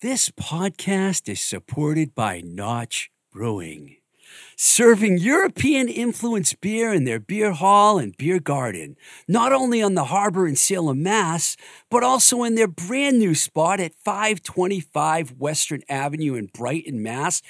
This podcast is supported by Notch Brewing, serving European influenced beer in their beer hall and beer garden, not only on the harbor in Salem, Mass, but also in their brand new spot at 525 Western Avenue in Brighton, Mass.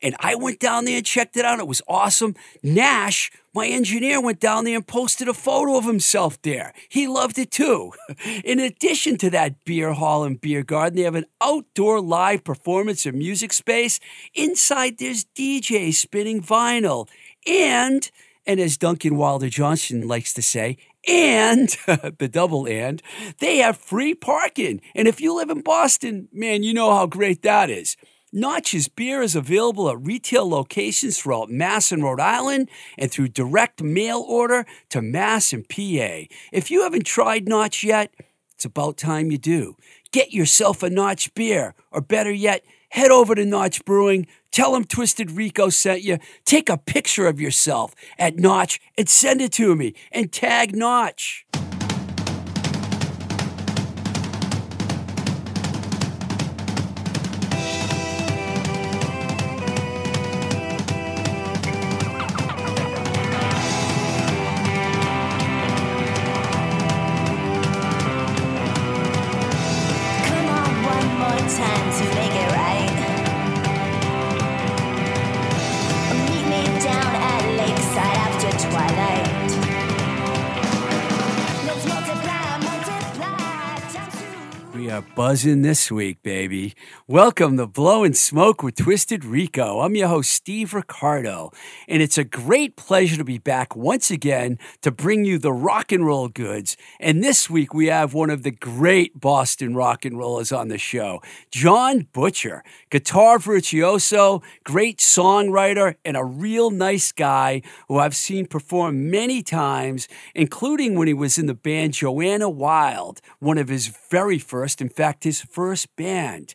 And I went down there and checked it out. It was awesome. Nash, my engineer, went down there and posted a photo of himself there. He loved it too. In addition to that beer hall and beer garden, they have an outdoor live performance and music space. Inside, there's DJs spinning vinyl. And, and as Duncan Wilder Johnson likes to say, and the double and, they have free parking. And if you live in Boston, man, you know how great that is. Notch's beer is available at retail locations throughout Mass and Rhode Island and through direct mail order to Mass and PA. If you haven't tried Notch yet, it's about time you do. Get yourself a Notch beer, or better yet, head over to Notch Brewing, tell them Twisted Rico sent you, take a picture of yourself at Notch and send it to me, and tag Notch. Buzzing this week, baby. Welcome to Blowing Smoke with Twisted Rico. I'm your host, Steve Ricardo, and it's a great pleasure to be back once again to bring you the rock and roll goods. And this week we have one of the great Boston rock and rollers on the show, John Butcher, guitar virtuoso, great songwriter, and a real nice guy who I've seen perform many times, including when he was in the band Joanna Wild, one of his very first, in fact, his first band.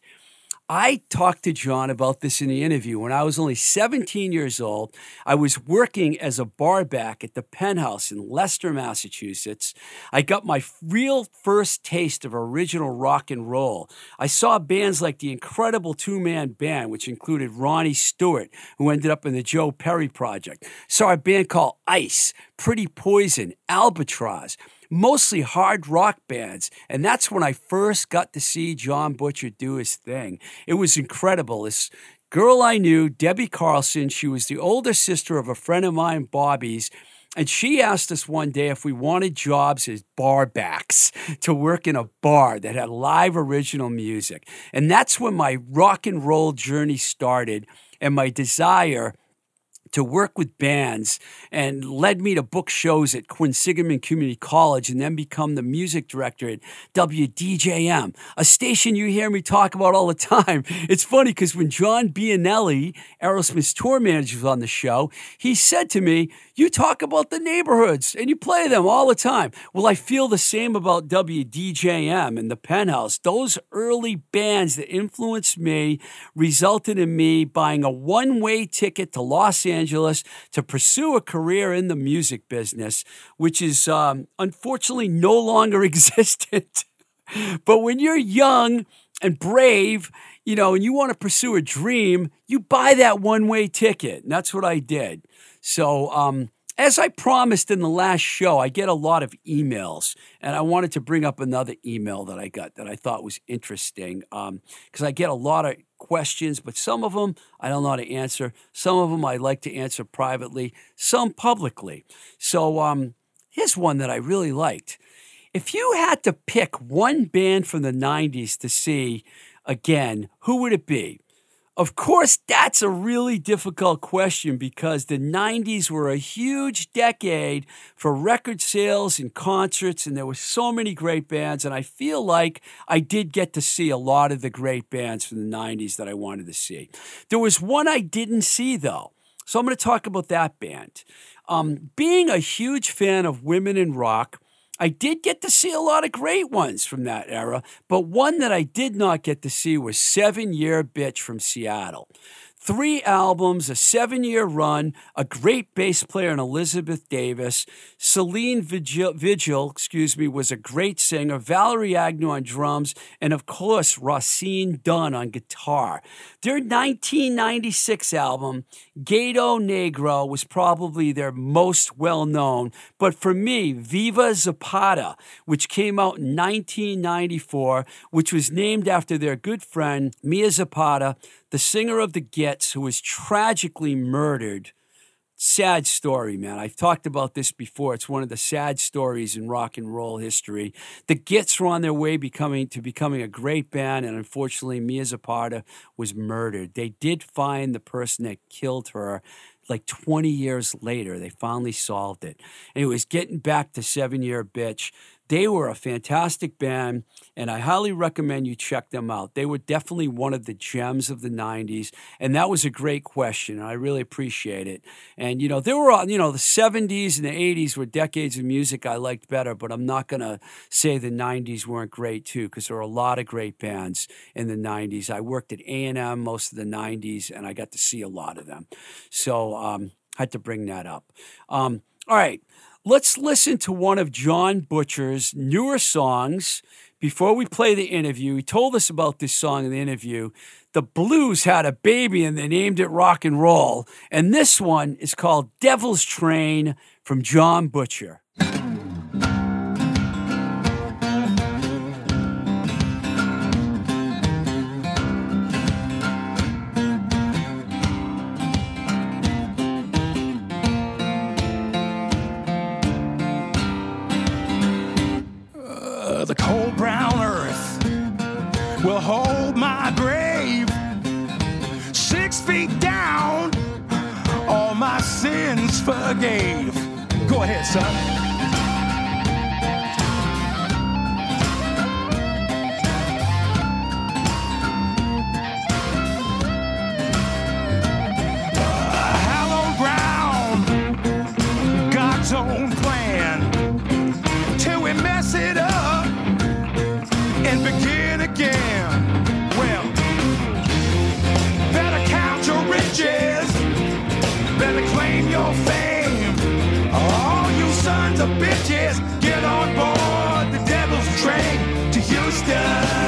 I talked to John about this in the interview. When I was only 17 years old, I was working as a barback at the Penthouse in Leicester, Massachusetts. I got my real first taste of original rock and roll. I saw bands like the incredible two man band, which included Ronnie Stewart, who ended up in the Joe Perry Project. Saw a band called Ice, Pretty Poison, Albatross mostly hard rock bands. And that's when I first got to see John Butcher do his thing. It was incredible. This girl I knew, Debbie Carlson, she was the older sister of a friend of mine, Bobby's. And she asked us one day if we wanted jobs as barbacks to work in a bar that had live original music. And that's when my rock and roll journey started and my desire to work with bands and led me to book shows at Quinsigamond Community College and then become the music director at WDJM, a station you hear me talk about all the time. It's funny because when John Bianelli, Aerosmith's tour manager, was on the show, he said to me, You talk about the neighborhoods and you play them all the time. Well, I feel the same about WDJM and the Penthouse. Those early bands that influenced me resulted in me buying a one way ticket to Los Angeles to pursue a career in the music business, which is um, unfortunately no longer existent. but when you're young and brave, you know, and you want to pursue a dream, you buy that one way ticket. And that's what I did. So, um, as I promised in the last show, I get a lot of emails, and I wanted to bring up another email that I got that I thought was interesting because I get a lot of questions, but some of them I don't know how to answer. Some of them I like to answer privately, some publicly. So um, here's one that I really liked. If you had to pick one band from the 90s to see again, who would it be? Of course, that's a really difficult question because the 90s were a huge decade for record sales and concerts, and there were so many great bands. And I feel like I did get to see a lot of the great bands from the 90s that I wanted to see. There was one I didn't see, though. So I'm going to talk about that band. Um, being a huge fan of women in rock, I did get to see a lot of great ones from that era, but one that I did not get to see was Seven Year Bitch from Seattle. Three albums, a seven year run, a great bass player in Elizabeth Davis. Selene Vigil, Vigil, excuse me, was a great singer. Valerie Agnew on drums, and of course, Roisin Dunn on guitar. Their 1996 album, Gato Negro, was probably their most well known. But for me, Viva Zapata, which came out in 1994, which was named after their good friend Mia Zapata, the singer of the Gits, who was tragically murdered. Sad story, man. I've talked about this before. It's one of the sad stories in rock and roll history. The Gits were on their way becoming to becoming a great band, and unfortunately, Mia Zapata was murdered. They did find the person that killed her like 20 years later. They finally solved it. And it was getting back to Seven Year Bitch. They were a fantastic band, and I highly recommend you check them out. They were definitely one of the gems of the 90s, and that was a great question, and I really appreciate it. And, you know, there were, you know, the 70s and the 80s were decades of music I liked better, but I'm not going to say the 90s weren't great, too, because there were a lot of great bands in the 90s. I worked at A&M most of the 90s, and I got to see a lot of them. So, um, had to bring that up. Um, all right. Let's listen to one of John Butcher's newer songs. Before we play the interview, he told us about this song in the interview. The blues had a baby and they named it rock and roll. And this one is called Devil's Train from John Butcher. Forgave. Go ahead, son. Your fame. All you sons of bitches, get on board the devil's train to Houston.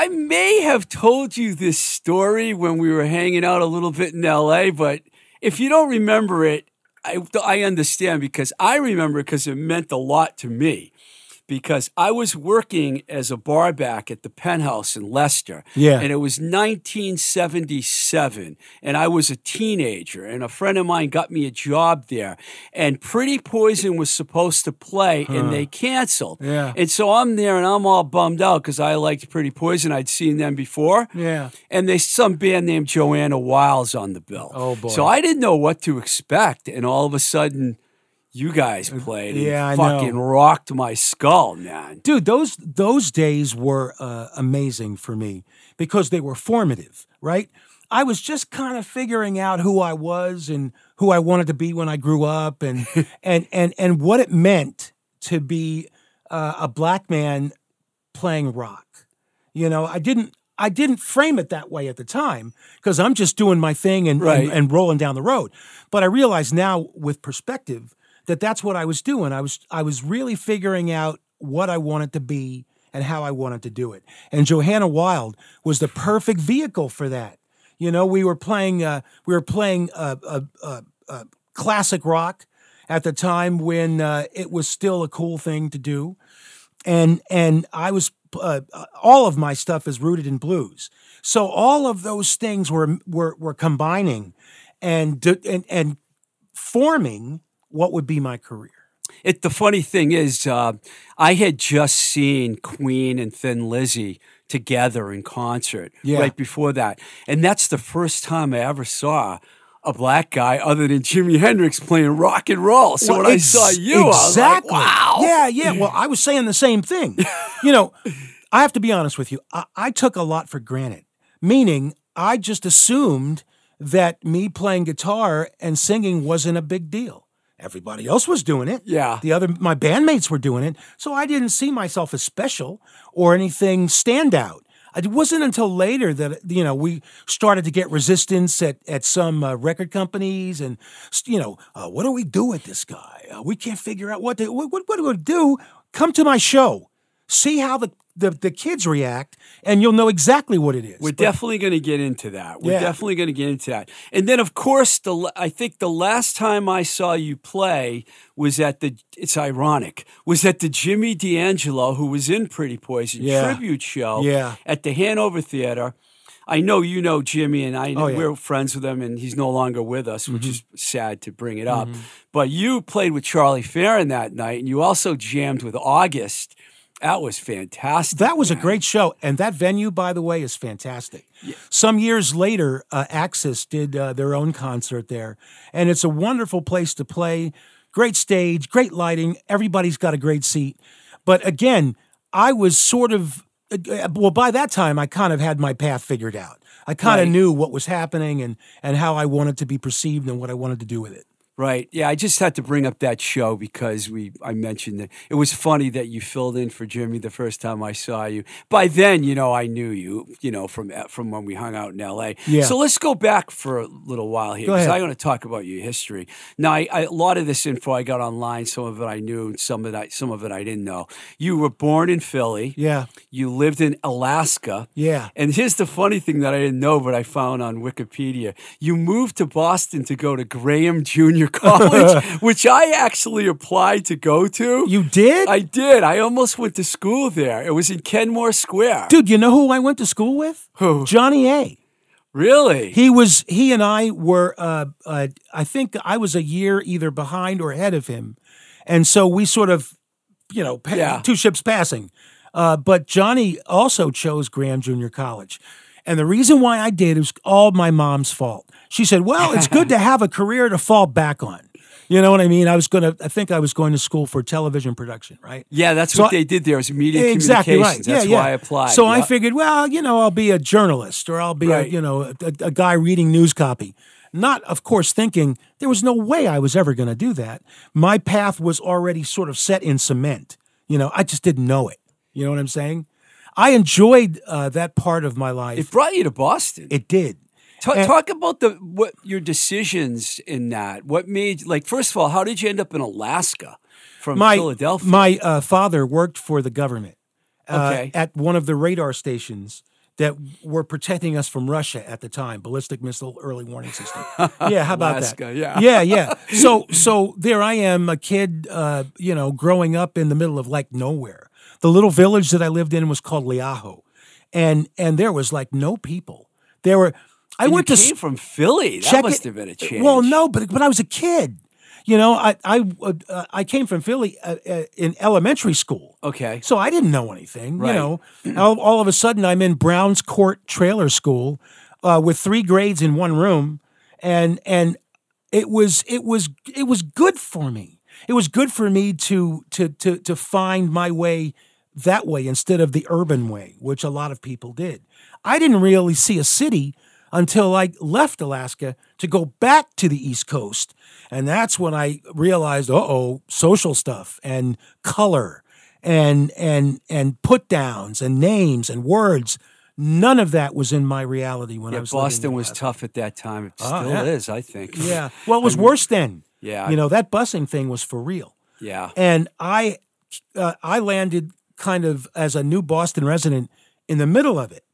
I may have told you this story when we were hanging out a little bit in LA, but if you don't remember it, I, I understand because I remember it because it meant a lot to me. Because I was working as a barback at the Penthouse in Leicester. Yeah. And it was 1977, and I was a teenager, and a friend of mine got me a job there. And Pretty Poison was supposed to play, and they canceled. Yeah. And so I'm there, and I'm all bummed out because I liked Pretty Poison. I'd seen them before. Yeah. And there's some band named Joanna Wiles on the bill. Oh, boy. So I didn't know what to expect, and all of a sudden, you guys played. and Uh, yeah, I fucking rocked my skull, man. dude those those days were uh, amazing for me because they were formative right i was just kind of figuring out who i was and who i wanted to be when i grew up and and and and what it meant to be uh, a black man playing rock you know i didn't I didn't frame it that way at the time because I'm just doing my thing and, Right. and and rolling down the road. But I realize now with perspective that that's what I was doing. I was I was really figuring out what I wanted to be and how I wanted to do it. And Johanna Wild was the perfect vehicle for that. You know, we were playing uh, we were playing uh, uh, uh, uh, classic rock at the time when uh, it was still a cool thing to do and and I was all of my stuff is rooted in blues. So all of those things were were were combining and and and forming what would be my career. It, the funny thing is, uh, I had just seen Queen and Thin Lizzy together in concert Yeah. right before that. And that's the first time I ever saw a black guy other than Jimi Hendrix playing rock and roll. So Well, when I saw you, exactly. I was like, wow. Yeah, yeah. Well, I was saying the same thing. you know, I have to be honest with you. I, I took a lot for granted, meaning I just assumed that me playing guitar and singing wasn't a big deal. Everybody else was doing it. Yeah. The other my bandmates were doing it, so I didn't see myself as special or anything standout. It wasn't until later that you know we started to get resistance at at some uh, record companies, and you know uh, what do we do with this guy? Uh, we can't figure out what to, what what, what do we do? Come to my show, see how the, the the kids react, and you'll know exactly what it is. We're But- definitely going to get into that. We're Yeah. definitely going to get into that. And then, of course, the I think the last time I saw you play was at the. It's ironic. Was at the Jimmy D'Angelo, who was in Pretty Poison Yeah. tribute show. Yeah. At the Hanover Theater. I know you know Jimmy, and I Oh, yeah. Mm-hmm. we're friends with him, and he's no longer with us, which is sad to bring it up. But you played with Charlie Farren that night, and you also jammed with August. That was fantastic. That was a great show, and that venue, by the way, is fantastic. Some years later, uh, Axis did uh, their own concert there, and it's a wonderful place to play. Great stage, great lighting. Everybody's got a great seat. But again, I was sort of uh, well by that time. I kind of had my path figured out. I kind of Right. knew what was happening and and how I wanted to be perceived and what I wanted to do with it. Right. Yeah, I just had to bring up that show because we I mentioned it. it was funny that you filled in for Jimmy the first time I saw you. By then, you know, I knew you, you know, from uh, from when we hung out in L.A. Yeah. So let's go back for a little while here because. I want to talk about your history. Now, I, I, a lot of this info I got online. Some of it I knew, some of it I, some of it I didn't know. You were born in Philly. Yeah, You lived in Alaska. yeah. And here's the funny thing that I didn't know, but I found on Wikipedia. You moved to Boston to go to Graham Junior College, which I actually applied to go to. You did, I did. I almost went to school there. It was in Kenmore Square. dude. You know who I went to school with? Who? Johnny A. Really? He was he and I were uh, uh, I think I was a year either behind or ahead of him, and so we sort of you know Yeah. two ships passing. Uh, but Johnny also chose Graham Junior College, and the reason why I did was all my mom's fault. She said, "Well, it's good to have a career to fall back on." You know what I mean? I was gonna. I think I was going to school for television production, right? yeah, that's So what I- they did there. It was media exactly right. communications. Yeah, That's yeah. why I applied. So I figured, well, you know, I'll be a journalist or I'll be Right. a you know a, a guy reading news copy. Not, of course, thinking there was no way I was ever going to do that. My path was already sort of set in cement. You know, I just didn't know it. You know what I'm saying? I enjoyed uh, that part of my life. it brought you to Boston. it did. Ta- and- talk about the what your decisions in that. What made like first of all, how did you end up in Alaska from my Philadelphia? My uh, father worked for the government uh, Okay. at one of the radar stations that were protecting us from Russia at the time, ballistic missile early warning system. Yeah, how about Alaska, that? yeah. yeah, yeah. So, so there I am, a kid, uh, you know, growing up in the middle of like nowhere. The little village that I lived in was called Liaho, and and there was like no people. There were. I And went to came from Philly. That must it- have been a change. Well, no, but but I was a kid. You know, I I uh, I came from Philly uh, uh, in elementary school. Okay. So I didn't know anything. Right. You know, all, all of a sudden I'm in Browns Court Trailer School uh, with three grades in one room, and and it was it was it was good for me. It was good for me to to to to find my way that way instead of the urban way, which a lot of people did. I didn't really see a city until I left Alaska to go back to the East Coast. And that's when I realized, uh oh, social stuff and color and and and put downs and names and words. None of that was in my reality when I Yeah, was living in Boston was tough at that time. It Oh, still yeah. is, I think. Yeah. Well, it was worse then. Yeah. You know, that busing thing was for real. Yeah. And I uh, I landed kind of as a new Boston resident in the middle of it.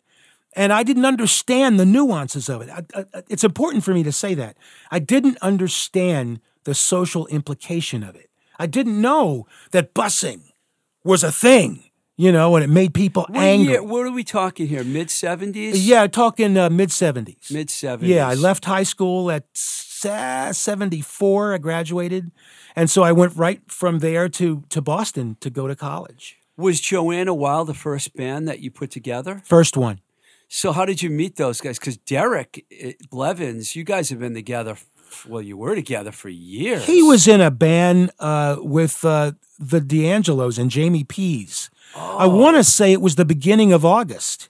And I didn't understand the nuances of it. I, I, it's important for me to say that. I didn't understand the social implication of it. I didn't know that busing was a thing, you know, and it made people What angry. year- what are we talking here? Mid 70s? Yeah, talking uh, mid 70s. Mid 70s. Yeah, I left high school at se- 74. I graduated. And so I went right from there to, to Boston to go to college. Was Joanna Wild the first band that you put together? First one. So how did you meet those guys? Because Derek eh, Blevins, you guys have been together. Well, you were together for years. He was in a band uh, with uh, the D'Angelos and Jamie Pease. I Oh. want to say it was the beginning of August.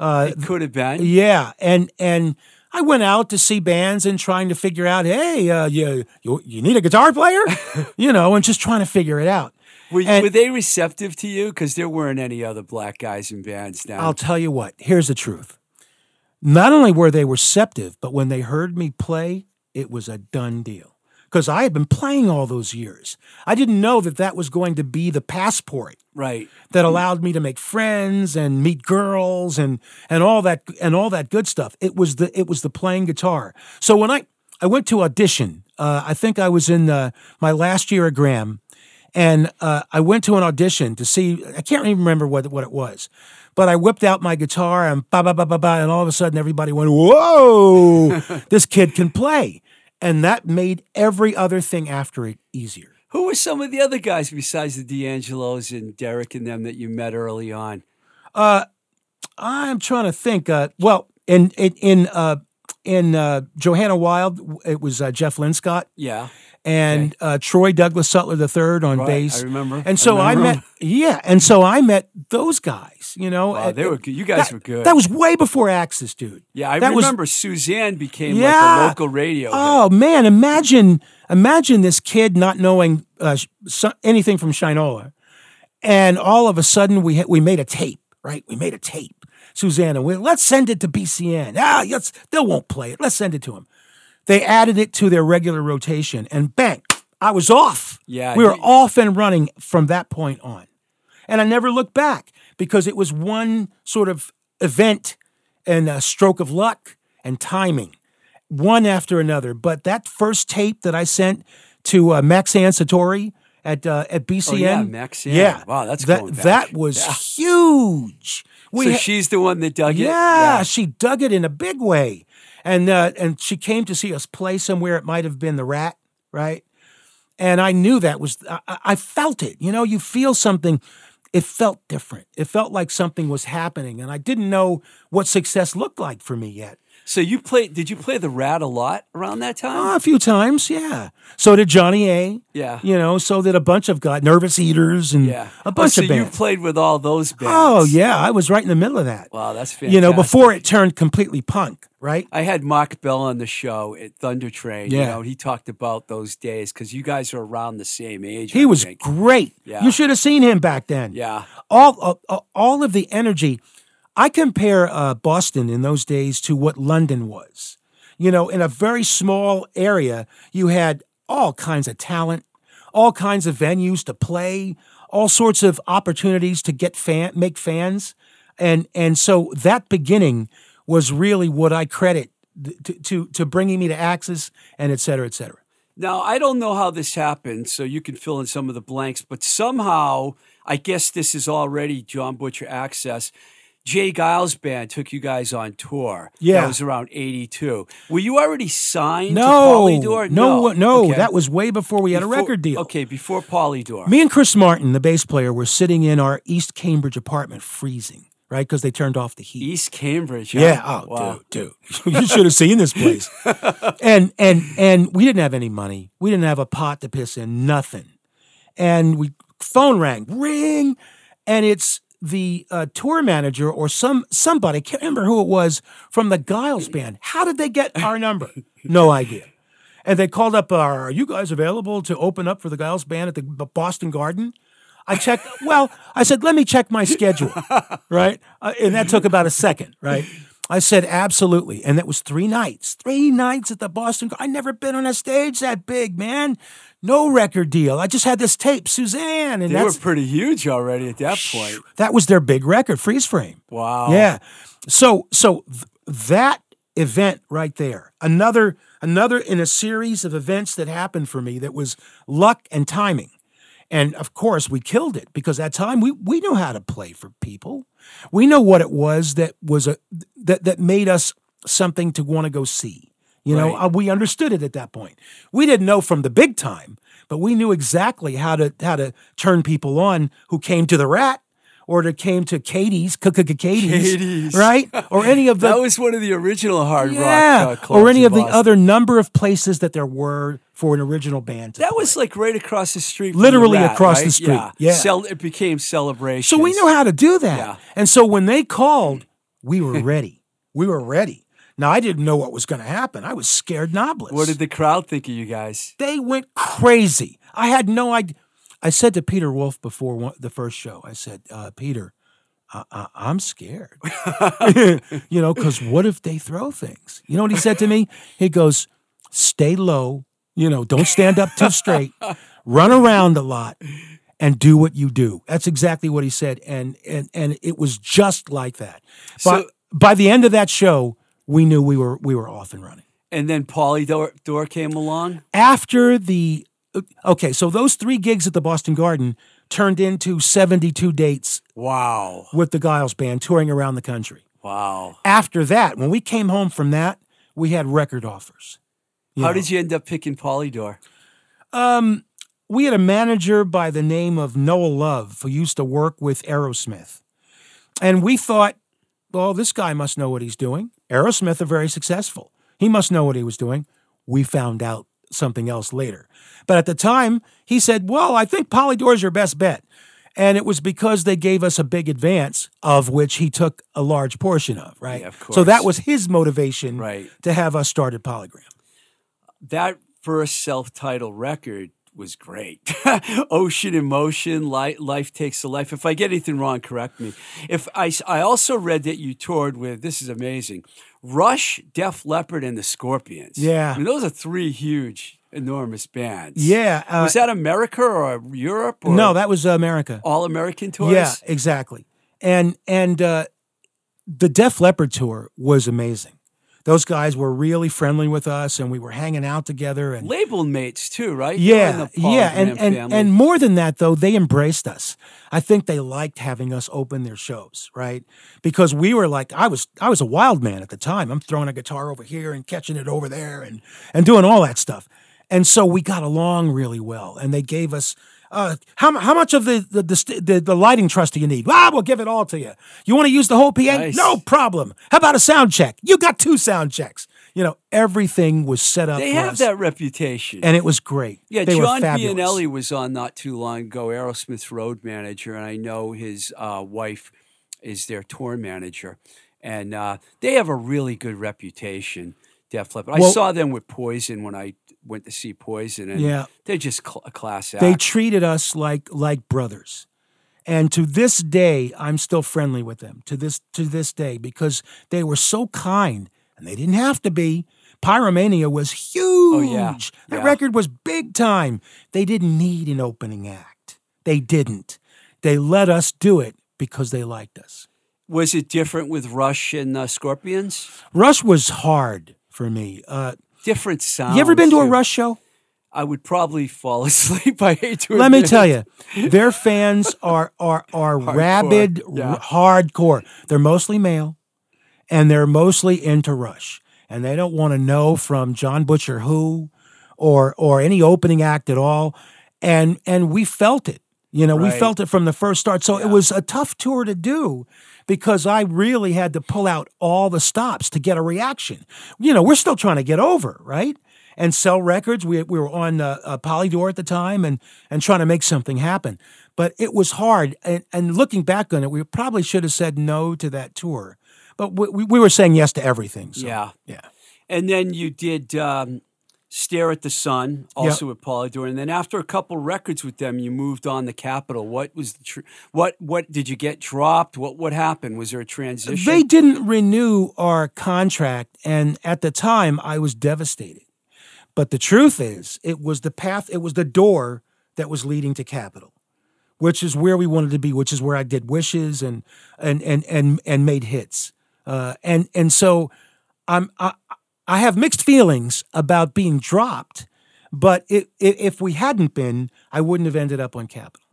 It could have been. Yeah, and and I went out to see bands and trying to figure out, hey, uh, you, you you need a guitar player, you know, and just trying to figure it out. Were, And- were they receptive to you? Because there weren't any other black guys in bands now. I'll tell you what. Here's the truth. Not only were they receptive, but when they heard me play, it was a done deal. Because I had been playing all those years. I didn't know that that was going to be the passport right. that allowed me to make friends and meet girls and and all that and all that good stuff. It was the it was the playing guitar. So when I I went to audition, uh, I think I was in uh, my last year at Graham, and uh, I went to an audition to see. I can't even remember what what it was, but I whipped out my guitar and ba ba ba ba ba, and all of a sudden everybody went, "Whoa, this kid can play!" And that made every other thing after it easier. Who were some of the other guys besides the D'Angelos and Derek and them that you met early on? I'm trying to think. Uh, well, in in in, uh, in uh, Johanna Wild, it was uh, Jeff Linscott Yeah. And uh, Troy Douglas Sutler III on Right, bass. I remember. And so I I, met, yeah, and so I met those guys. You know, Wow, they were good. You guys that- were good. That was way before Axis, dude. Yeah, I that was- remember Suzanne became like a local radio. hit. Oh man, imagine imagine this kid not knowing uh, anything from Shinola, and all of a sudden we we made a tape, right? We made a tape. Susanna, we, let's send it to BCN. Ah, let's, they won't play it. Let's send it to them. They added it to their regular rotation, and bang, I was off. Yeah, we were you- off and running from that point on, and I never looked back because it was one sort of event and a stroke of luck and timing one after another. But that first tape that I sent to uh, Max Sartori at uh, at BCN, Oh, yeah, Max, yeah. yeah, Wow, that's that that was huge. We so ha- she's the one that dug it. yeah, she dug it in a big way, and uh, and she came to see us play somewhere. It might have been the Rat, right? And I knew that was I, I- I felt it. You know, you feel something. It felt different. It felt like something was happening, and I didn't know what success looked like for me yet. So you played? Did you play the Rat a lot around that time? Oh, a few times, yeah. So did Johnny A. Yeah. You know, so did a bunch of guys, Nervous Eaters, and yeah, a bunch oh, so of bands. you played with all those bands. oh yeah, I was right in the middle of that. Wow, that's fantastic. you know, before it turned completely punk, right? I had Mark Bell on the show at Thundertrain. You know, he talked about those days because you guys are around the same age. He I was think. great. Yeah. You should have seen him back then. Yeah. All uh, all of the energy. I compare uh, Boston in those days to what London was. You know, in a very small area, you had all kinds of talent, all kinds of venues to play, all sorts of opportunities to get fan, make fans. and and so that beginning was really what I credit to to, to bringing me to Axis and et cetera, et cetera. Now, I don't know how this happened, so you can fill in some of the blanks, but somehow, I guess this is already John Butcher Axis. J. Geils Band took you guys on tour. Yeah. That was around 82. Were you already signed No, to Polydor? no, no, Okay. that was way before we had a record deal. Okay, before Polydor. Me and Chris Martin, the bass player, were sitting in our East Cambridge apartment, freezing, right? Because they turned off the heat. East Cambridge. huh? Yeah. Oh, Wow. dude, dude, you should have seen this place. and and and we didn't have any money. We didn't have a pot to piss in. Nothing. And we phone rang, ring, and it's the uh, tour manager or some somebody. Can't remember who it was from the Geils band. How did they get our number? No idea. And they called up. Uh, Are you guys available to open up for the Geils band at the Boston Garden? I checked. Well, I said, let me check my schedule, right? Uh, and that took about a second, right? I said, absolutely. And that was three nights, three nights at the Boston. I never been on a stage that big, man. No record deal. I just had this tape, Suzanne, and They were pretty huge already at that point. that was their big record, Freeze Frame. Wow. Yeah. So so th- that event right there, another another in a series of events that happened for me that was luck and timing. And of course, we killed it because at that time we we knew how to play for people. We know what it was that was a that that made us something to want to go see. You know, uh, we understood it at that point. We didn't know from the big time, but we knew exactly how to how to turn people on who came to the Rat or that came to Katie's, Katie's, Katie's. right? Or any of the That was one of the original hard yeah, rock uh, clubs or any of the other number of places that there were for an original band. to That play. was like right across the street. Literally the Rat, across the street, Yeah. yeah. Cel- it became celebration. So we knew how to do that. Yeah. And so when they called, we were ready. we were ready. Now I didn't know what was going to happen. I was scared knobless. What did the crowd think of you guys? they went crazy. I had no idea. I said to Peter Wolf before one, the first show, I said, uh, Peter, I, I, I'm scared. you know, because what if they throw things? You know what he said to me? He goes, stay low. You know, don't stand up too straight. Run around a lot and do what you do. That's exactly what he said. And and and it was just like that. By, So- by the end of that show, we knew we were we were off and running And then Polydor, Dor came along. after the okay, so those three gigs at the Boston Garden turned into 72 dates Wow. with the Geils Band touring around the country. Wow. After that, when we came home from that, we had record offers. How know, did you end up picking Polydor? Um, we had a manager by the name of Noah Love who used to work with Aerosmith. And we thought, well, this guy must know what he's doing. Aerosmith are very successful. He must know what he was doing. We found out something else later. But at the time, he said, well, I think Polydor is your best bet. And it was because they gave us a big advance, of which he took a large portion of, right? Yeah, of So that was his motivation Right. to have us start at Polygram. That first self-titled record was great. Ocean in Motion, Life, Life Takes a Life. If I get anything wrong, correct me. If I, I also read that you toured with, this is amazing, Rush, Def Leppard, and the Scorpions. Yeah. I mean, those are three huge, enormous bands. Yeah. uh, was that America or Europe? Or no, that was America. all American tours. Yeah, exactly. And and uh, the Def Leppard tour was amazing. Those guys were really friendly with us, and we were hanging out together. And label mates too, right? They were in yeah, yeah, and Graham and and more than that, though, they embraced us. I think they liked having us open their shows, right? Because we were like, I was I was a wild man at the time. I'm throwing a guitar over here and catching it over there, and and doing all that stuff. And so we got along really well, and they gave us. Uh, how, how much of the the, the the the lighting truss do you need? Ah, we'll give it all to you. You want to use the whole PA? Nice. No problem. How about a sound check? You got two sound checks. You know, everything was set up. they have us, that reputation. and it was great. Yeah, they John. Bianelli was on not too long ago, Aerosmith's road manager, and I know his uh, wife is their tour manager, and uh, they have a really good reputation. Def Leppard. I Well- saw them with Poison when I went to see Poison, and Yeah. they're just cl- a class act. They treated us like like brothers. And to this day, I'm still friendly with them. To this to this day, because they were so kind, and they didn't have to be. Pyromania was huge. Oh, yeah. That Yeah. record was big time. They didn't need an opening act. They didn't. They let us do it because they liked us. Was it different with Rush and uh, Scorpions? Rush was hard for me. Uh, Different sounds. you ever been to a. Rush show? I would probably fall asleep. I hate to Let me tell you, their fans are are are rabid, yeah. r- hardcore. They're mostly male, and they're mostly into Rush, and they don't want to know from John Butcher who, or or any opening act at all, and and we felt it. You know, we felt it from the first start. So it was a tough tour to do because I really had to pull out all the stops to get a reaction. You know, we're still trying to get over, right? And sell records. We, we were on uh, uh, Polydor at the time and, and trying to make something happen. But it was hard. And, and looking back on it, we probably should have said no to that tour. But we, we- we were saying yes to everything. So, Yeah. Yeah. And then you did um, Stare at the Sun, also with Polydor. And then after a couple records with them, you moved on to Capitol. What was the tr- what what did you get dropped? What what happened? Was there a transition? They didn't renew our contract, and at the time, I was devastated. But the truth is, it was the path, it was the door that was leading to Capitol, which is where we wanted to be, which is where I did wishes and and and and and made hits. Uh, and and so I'm I, I have mixed feelings about being dropped, but it, it, if we hadn't been, I wouldn't have ended up on Capitol.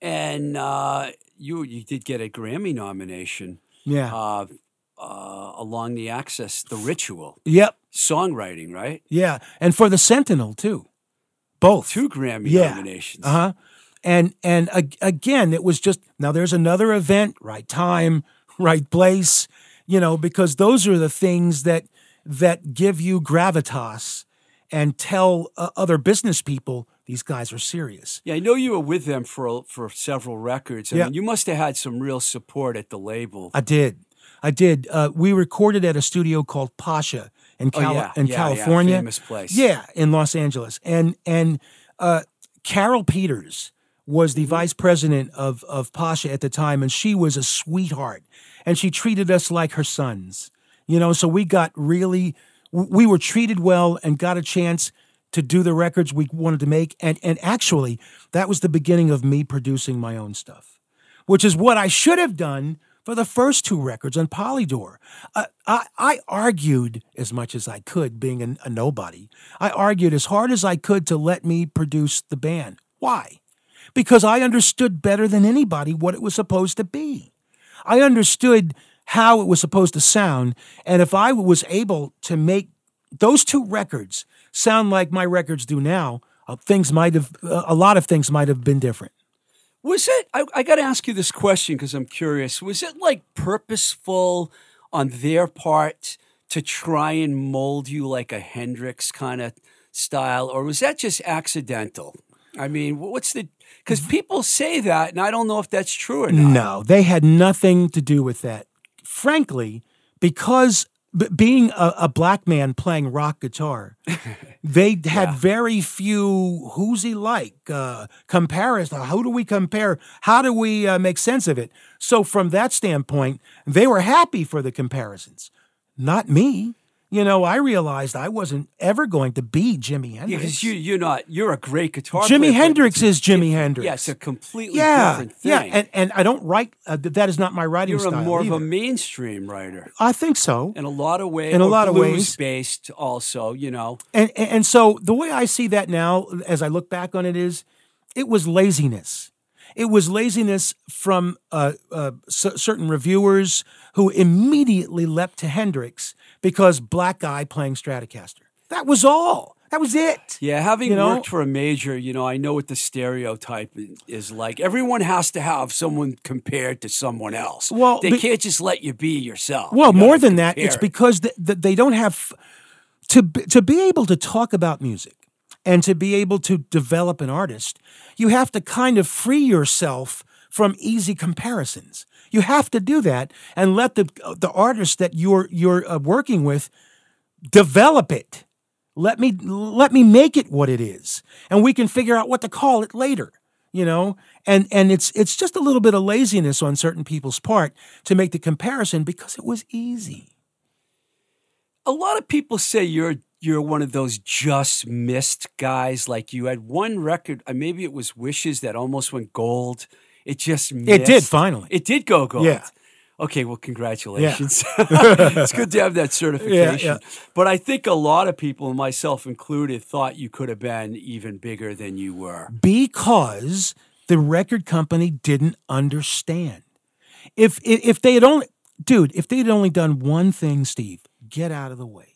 and uh, you you did get a Grammy nomination Yeah. uh, uh, along the Access, The Ritual, yep. songwriting, right? Yeah. And for the Sentinel too. Both. Two Grammy Yeah. nominations. Uh huh. And and ag- again, it was just now. There's another event, right time, right place. You know, because those are the things that that give you gravitas and tell uh, other business people these guys are serious. Yeah, I know you were with them for for several records. I Yeah. mean, you must have had some real support at the label. I did. I did. Uh, we recorded at a studio called Pasha in, Oh, yeah, in yeah, yeah, California. famous place. Yeah, in Los Angeles. And and uh, Carol Peters was Mm-hmm. the vice president of of Pasha at the time, and she was a sweetheart, and she treated us like her sons. You know, so we got really, we were treated well and got a chance to do the records we wanted to make, and and actually, that was the beginning of me producing my own stuff which is what I should have done for the first two records on Polydor. Uh, I, I argued as much as I could, being a, a nobody. I argued as hard as I could to let me produce the band. Why? Because I understood better than anybody what it was supposed to be. I understood how it was supposed to sound, and if I was able to make those two records sound like my records do now, uh, things might have, uh, a lot of things might have been different. Was it? I, I got to ask you this question because I'm curious. Was it like purposeful on their part to try and mold you like a Hendrix kind of style, or was that just accidental? I mean, what's the? Because people say that, and I don't know if that's true or not. No, they had nothing to do with that. Frankly, because b- being a, a black man playing rock guitar, they had very few who's he like uh, comparison. Who do we compare? How do we uh, make sense of it? So from that standpoint, they were happy for the comparisons, not me. You know, I realized I wasn't ever going to be Jimi Hendrix. because you you're not you're a great guitar. Jimi player, Hendrix is Jimi diff- Hendrix. Yeah, it's a completely yeah, different thing. yeah, and and I don't write. Uh, that is not my writing you're more of a mainstream writer. I think so. in a lot of ways. In a lot of ways. based also. You know, And, and and so the way I see that now, as I look back on it, is it was laziness. It was laziness from uh, uh, certain reviewers who immediately leapt to Hendrix because black guy playing Stratocaster. That was all. That was it. yeah. Having You know? worked for a major, you know, I know what the stereotype is like. Everyone has to have someone compared to someone else. Well, they be- can't just let you be yourself. Well, You more than that, it's it. because th- th- they don't have to to be able to talk about music and to be able to develop an artist. You have to kind of free yourself from easy comparisons. You have to do that and let the the artist that you're you're uh, working with develop it. Let me let me make it what it is, and we can figure out what to call it later. You know, and and it's it's just a little bit of laziness on certain people's part to make the comparison because it was easy. a lot of people say you're you're one of those just missed guys. Like you had one record, uh, maybe it was Wishes that almost went gold. It just missed. It did finally. It did go gold. Yeah. Okay, well, congratulations. it's good to have that certification. yeah. But I think a lot of people, myself included, thought you could have been even bigger than you were. because the record company didn't understand. If if if they had only, dude, if they had only done one thing, Steve, get out of the way.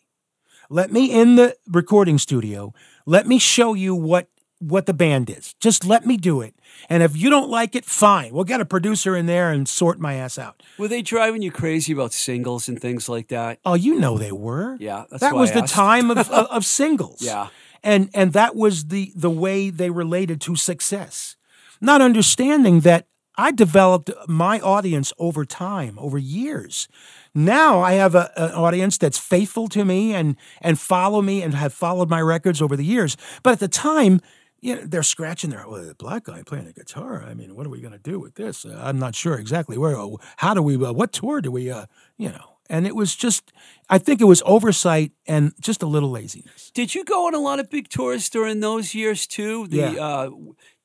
Let me in the recording studio. Let me show you what what the band is. Just let me do it. And if you don't like it, fine. We'll get a producer in there and sort my ass out. Were they driving you crazy about singles and things like that? Oh, you know they were. Yeah, that was the time of, of of singles. Yeah. and and that was the the way they related to success, not understanding that I developed my audience over time, over years. Now I have a, an audience that's faithful to me and and follow me and have followed my records over the years. But at the time. You know, they're scratching their well, the black guy playing a guitar. I mean, what are we going to do with this? Uh, I'm not sure exactly where. How do we? Uh, what tour do we? Uh, you know, and it was just. I think it was oversight and just a little laziness. Did you go on a lot of big tours during those years too? The, Yeah. Uh,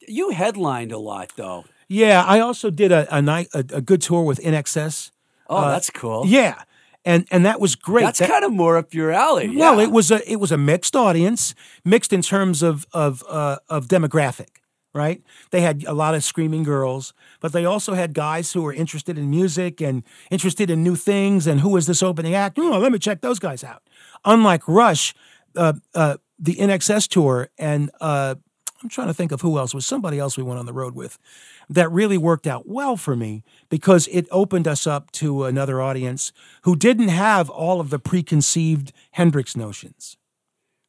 you headlined a lot though. Yeah, I also did a a night a, a good tour with INXS. Oh, that's cool. Uh, Yeah, and and that was great. That's That- kind of more up your alley. well, yeah. it was a it was a mixed audience, mixed in terms of of uh, of demographic. Right, they had a lot of screaming girls, but they also had guys who were interested in music and interested in new things. And who was this opening act? Oh, let me check those guys out. Unlike Rush, uh, uh, the INXS tour, and uh, I'm trying to think of who else was somebody else we went on the road with that really worked out well for me because it opened us up to another audience who didn't have all of the preconceived Hendrix notions.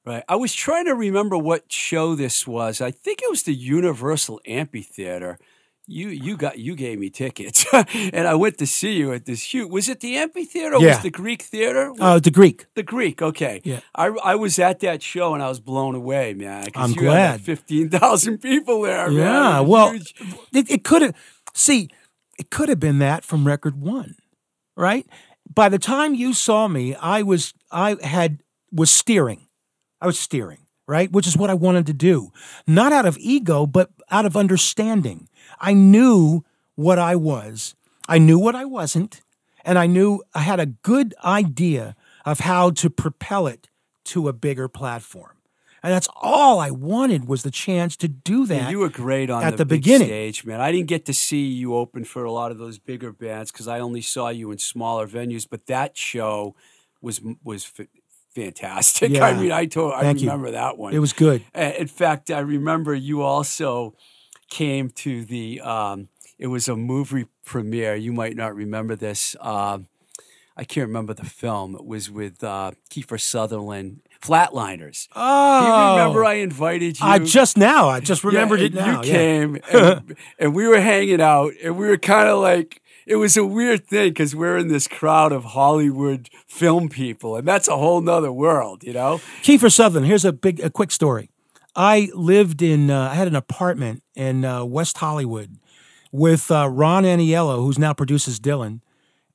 Right. I was trying to remember what show this was. I think it was the Universal Amphitheater. You you got you gave me tickets, and I went to see you at this huge. Was it the amphitheater? Or Yeah. Was the Greek theater? Uh, the Greek. the Greek. Okay. Yeah. I, I was at that show and I was blown away, man. I'm you glad. Fifteen thousand people there. man. Yeah, well, huge. it, it could have. See, it could have been that from record one, right? By the time you saw me, I was I had was steering. I was steering, right? Which is what I wanted to do, not out of ego, but out of understanding. I knew what I was. I knew what I wasn't, and I knew I had a good idea of how to propel it to a bigger platform. And that's all I wanted was the chance to do that. you were great on at the, the big beginning. stage, man. I didn't get to see you open for a lot of those bigger bands because I only saw you in smaller venues. But that show was was f- fantastic. I mean, I told I Thank you. remember that one. It was good. In fact, I remember you also came to the. Um, it was a movie premiere. You might not remember this. Um, I can't remember the film. It was with uh, Kiefer Sutherland, Flatliners. Oh, Do you remember I invited you? I just now, I just remembered Yeah, it now. You yeah. came and, and we were hanging out, and we were kind of like it was a weird thing because we're in this crowd of Hollywood film people, and that's a whole nother world, you know. Kiefer Sutherland. Here's a big, a quick story. I lived in, uh, I had an apartment in uh, West Hollywood with uh, Ron Aniello, who's now produces Dylan,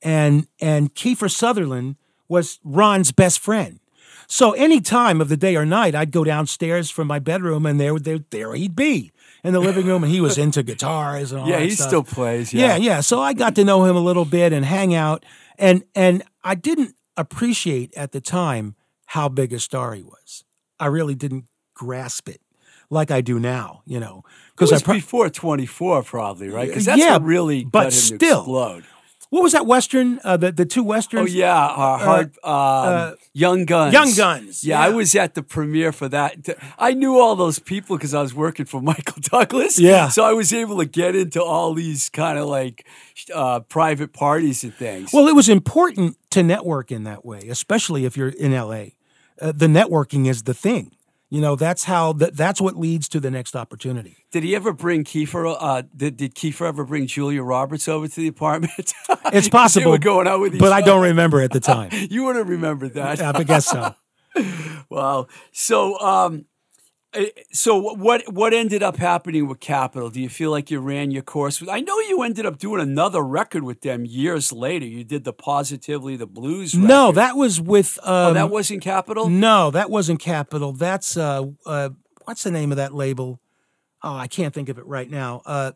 and and Kiefer Sutherland was Ron's best friend. So any time of the day or night, I'd go downstairs from my bedroom, and there, there, there he'd be in the living room, and he was into guitars and all that. Yeah, he stuff. still plays. Yeah, Yeah, yeah. So I got to know him a little bit and hang out, and and I didn't appreciate at the time how big a star he was. I really didn't grasp it like I do now, you know, because I. Pro- before twenty four, probably, right? Because that's Yeah, what really but got him to still. explode. what was that western? Uh, the the two westerns. Oh yeah, uh, hard, um, Young Guns. Young Guns, Yeah, I was at the premiere for that. I knew all those people because I was working for Michael Douglas. Yeah. so I was able to get into all these kind of like uh, private parties and things. Well, it was important to network in that way, especially if you're in LA. Uh, the networking is the thing. You know, that's how that that's what leads to the next opportunity. did he ever bring Kiefer? Uh, did, did Kiefer ever bring Julia Roberts over to the apartment? it's possible, they were going out with but I don't remember at the time. You would have remembered that. I guess so. Wow. So, um, so what what ended up happening with Capitol? Do you feel like you ran your course? I know you ended up doing another record with them years later. You did the Positively the Blues. No, that was with. Um, oh, that wasn't Capitol. no, that wasn't Capitol. That's uh, uh, what's the name of that label? Oh, I can't think of it right now. Uh,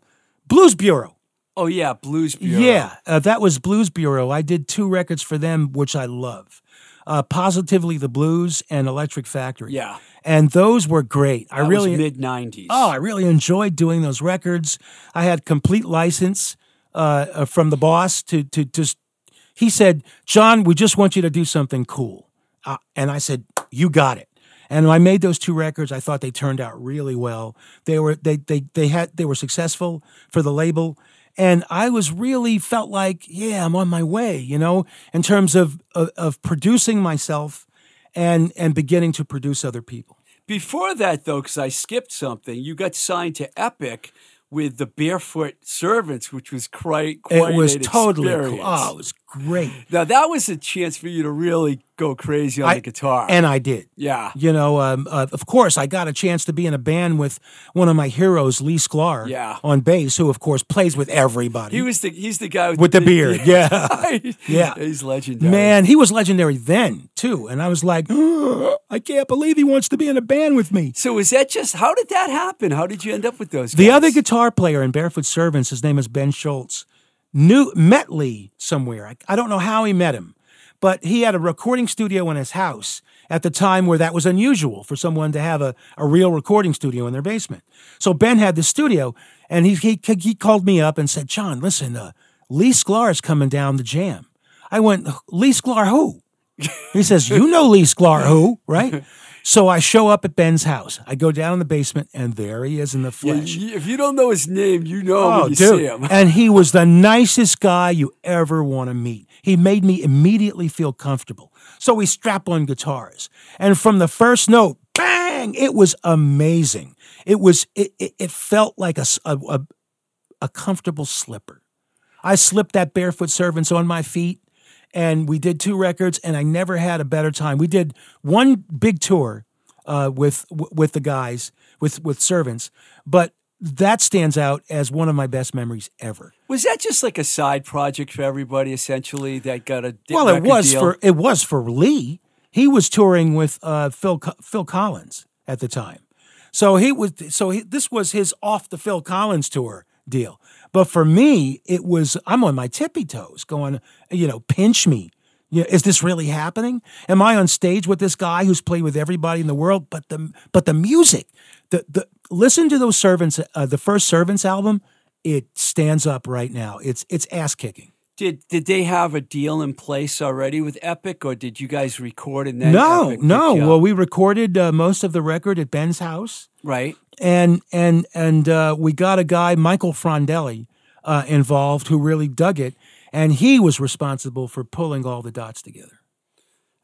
Blues Bureau. Oh yeah, Blues Bureau. Yeah, uh, that was Blues Bureau. I did two records for them, which I love. Uh, Positively the Blues and Electric Factory. Yeah. And those were great. I really, mid '90s. oh, I really enjoyed doing those records. I had complete license uh, uh, from the boss to to just. He said, "John, we just want you to do something cool," uh, and I said, "You got it." And I made those two records. I thought they turned out really well. They were they they they had they were successful for the label, and I was really felt like yeah I'm on my way. You know, in terms of of, of producing myself, and and beginning to produce other people. Before that, though, because I skipped something, you got signed to Epic with the Barefoot Servants, which was quite, quite it was totally cool. Oh, it was great. Now that was a chance for you to really go crazy on I- the guitar. And I did. yeah, You know, um, uh, of course, I got a chance to be in a band with one of my heroes, Lee Sklar, Yeah. on bass, who of course plays with everybody. he was the he's the guy with, with the big beard, yeah. Yeah. he's legendary. Man, he was legendary then too, and I was like, I can't believe he wants to be in a band with me. So was that just how did that happen? How did you end up with those? The other guitar player in Barefoot Servants, his name is Ben Schultz, knew met Lee somewhere. I, I don't know how he met him, but he had a recording studio in his house at the time where that was unusual for someone to have a, a real recording studio in their basement. So Ben had the studio, and he he, he called me up and said, "John, listen, uh, Lee Sklar is coming down the jam." I went, "Lee Sklar who?" He says, "You know Lee Sklar who, right?" So I show up at Ben's house. I go down in the basement, and there he is in the Yeah, flesh. you- if you don't know his name, you know him Oh, when you dude. see him. and he was the nicest guy you ever want to meet. He made me immediately feel comfortable. So we strap on guitars. And from the first note, bang, it was amazing. It was, it, it, it felt like a a comfortable slipper. I slipped that Barefoot Servants on my feet and we did two records and I never had a better time. We did one big tour uh, with with the guys with with servants, but that stands out as one of my best memories ever. Was that just like a side project for everybody, essentially? That got a Well, it was deal? for it was for Lee. He was touring with uh, Phil Phil Collins at the time, so he was so he, this was his off the Phil Collins tour deal. But for me, it was I'm on my tippy toes, going, you know, pinch me. Is this really happening? Am I on stage with this guy who's played with everybody in the world? But the but the music, the the listen to those servants, uh, the first Servants album, it stands up right now. It's it's ass kicking. Did did they have a deal in place already with Epic, or did you guys record and then? No, Epic no. picked you up? Well, we recorded uh, most of the record at Ben's house, right. and and and uh, we got a guy, Michael Frondelli, uh, involved who really dug it, and he was responsible for pulling all the dots together.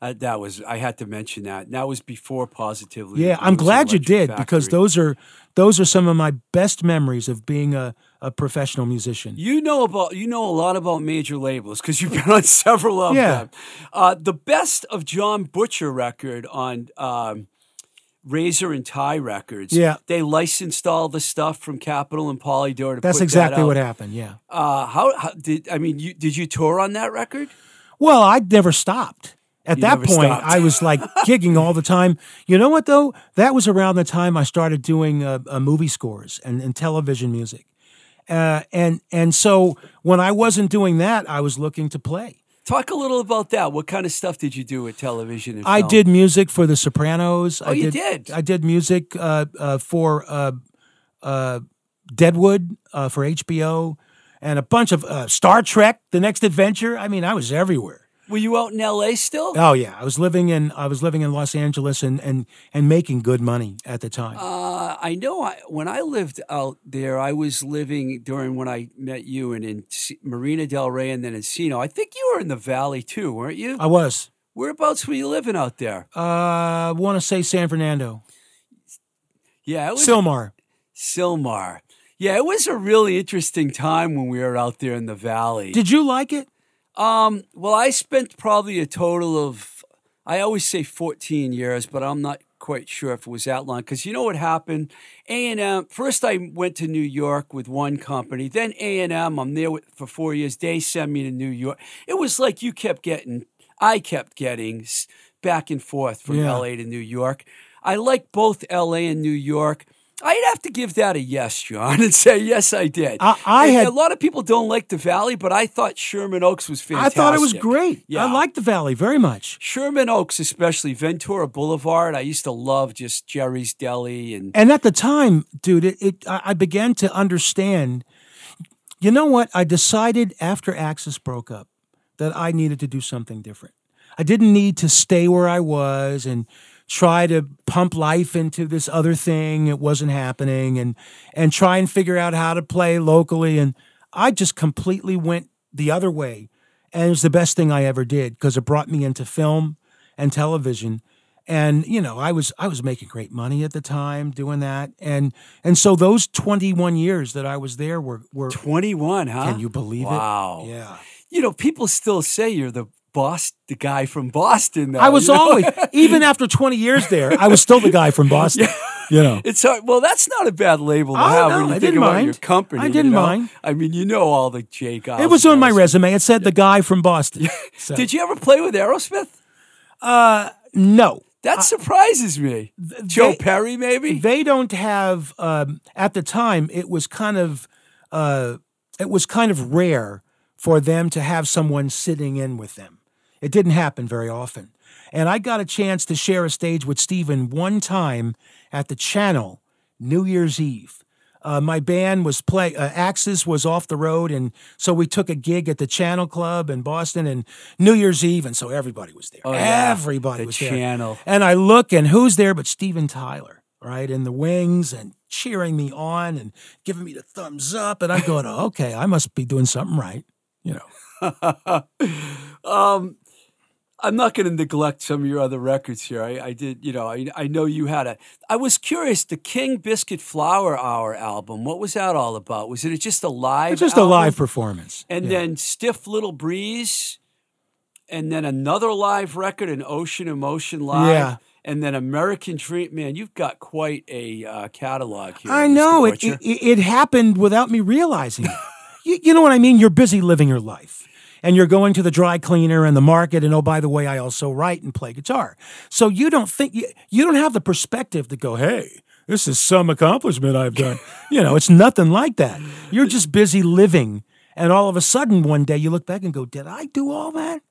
Uh, that was I had to mention that. And that was before positively. Yeah, I'm glad you did because those are those are some of my best memories of being a, a professional musician. You know about you know a lot about major labels because you've been on several of Yeah. them. Uh, the best of John Butcher record on um, Razor and Tie Records. Yeah. they licensed all the stuff from Capitol and Polydor to That's exactly that what happened. Yeah. Uh, how, how did I mean? You, did you tour on that record? Well, I'd never stopped. At You that point, stopped. I was like gigging all the time. You know what, though? That was around the time I started doing uh, uh, movie scores and, and television music. Uh, and and so when I wasn't doing that, I was looking to play. Talk a little about that. What kind of stuff did you do with television? And I did music for The Sopranos. I Oh, you did, did? I did music uh, uh, for uh, uh, Deadwood uh, for HBO and a bunch of uh, Star Trek: The Next Adventure. I mean, I was everywhere. Were you out in L.A. still? Oh yeah, I was living in I was living in Los Angeles and and and making good money at the time. Uh, I know. I, when I lived out there, I was living during when I met you and in Marina Del Rey and then Encino. I think you were in the Valley too, weren't you? I was. Whereabouts were you living out there? Uh, I want to say San Fernando, Yeah, it was Sylmar. Sylmar. Yeah, it was a really interesting time when we were out there in the Valley. Did you like it? Um, well, I spent probably a total of, I always say 14 years, but I'm not quite sure if it was that long because you know what happened. A and M. First, I went to New York with one company. Then A and M. I'm there with, for four years. They sent me to New York. It was like you kept getting, I kept getting back and forth from Yeah. L.A. to New York. I like both L.A. and New York. I'd have to give that a yes, John, and say yes, I did. I- I had- a lot of people don't like the Valley, but I thought Sherman Oaks was fantastic. I thought it was great. Yeah. I liked the Valley very much. Sherman Oaks, especially Ventura Boulevard. I used to love just Jerry's Deli and And at the time, dude, it, it I I began to understand. You know what? I decided after Axis broke up that I needed to do something different. I didn't need to stay where I was and try to pump life into this other thing. It wasn't happening, and and try and figure out how to play locally. And I just completely went the other way, and it was the best thing I ever did because it brought me into film and television and you know i was i was making great money at the time doing that and and so those 21 years that i was there were were 21, huh? can you believe it? wow. yeah You know, people still say you're the boss, the guy from Boston. Though, i was you know? always even after 20 years there i was still the guy from boston you know It's hard. Well, that's not a bad label to Oh, have no, when you I think didn't about mind. your company. I didn't know? mind. I mean, you know all the Jake. it was on my resume it said the guy from boston So- Did you ever play with Aerosmith? no That surprises me. Joe Perry, maybe. they don't have um, at the time it was kind of uh, it was kind of rare for them to have someone sitting in with them it didn't happen very often and i got a chance to share a stage with steven one time at the channel new year's eve uh, my band was play uh, axis was off the road and so we took a gig at the channel club in boston and new year's eve and so everybody was there Oh, yeah. everybody The was there Channel. and I look, and who's there but Steven Tyler, right, in the wings and cheering me on and giving me the thumbs up. And I'm going, oh, okay, I must be doing something right. You know, Um, I'm not going to neglect some of your other records here. I, I did, you know, I, I know you had a. I was curious. The King Biscuit Flower Hour album. What was that all about? Was it just a live? it's just a live performance. And Yeah. then Stiff Little Breeze, and then another live record, an Ocean Emotion live. Yeah. And then American Dream. Man, you've got quite a uh, catalog here. I know it, it. It happened without me realizing. it. you, you know what I mean? You're busy living your life. And you're going to the dry cleaner and the market, and oh, by the way, I also write and play guitar. So you don't think you, you don't have the perspective to go, "Hey, this is some accomplishment I've done." you know, it's nothing like that. You're just busy living, and all of a sudden, one day you look back and go, "Did I do all that?"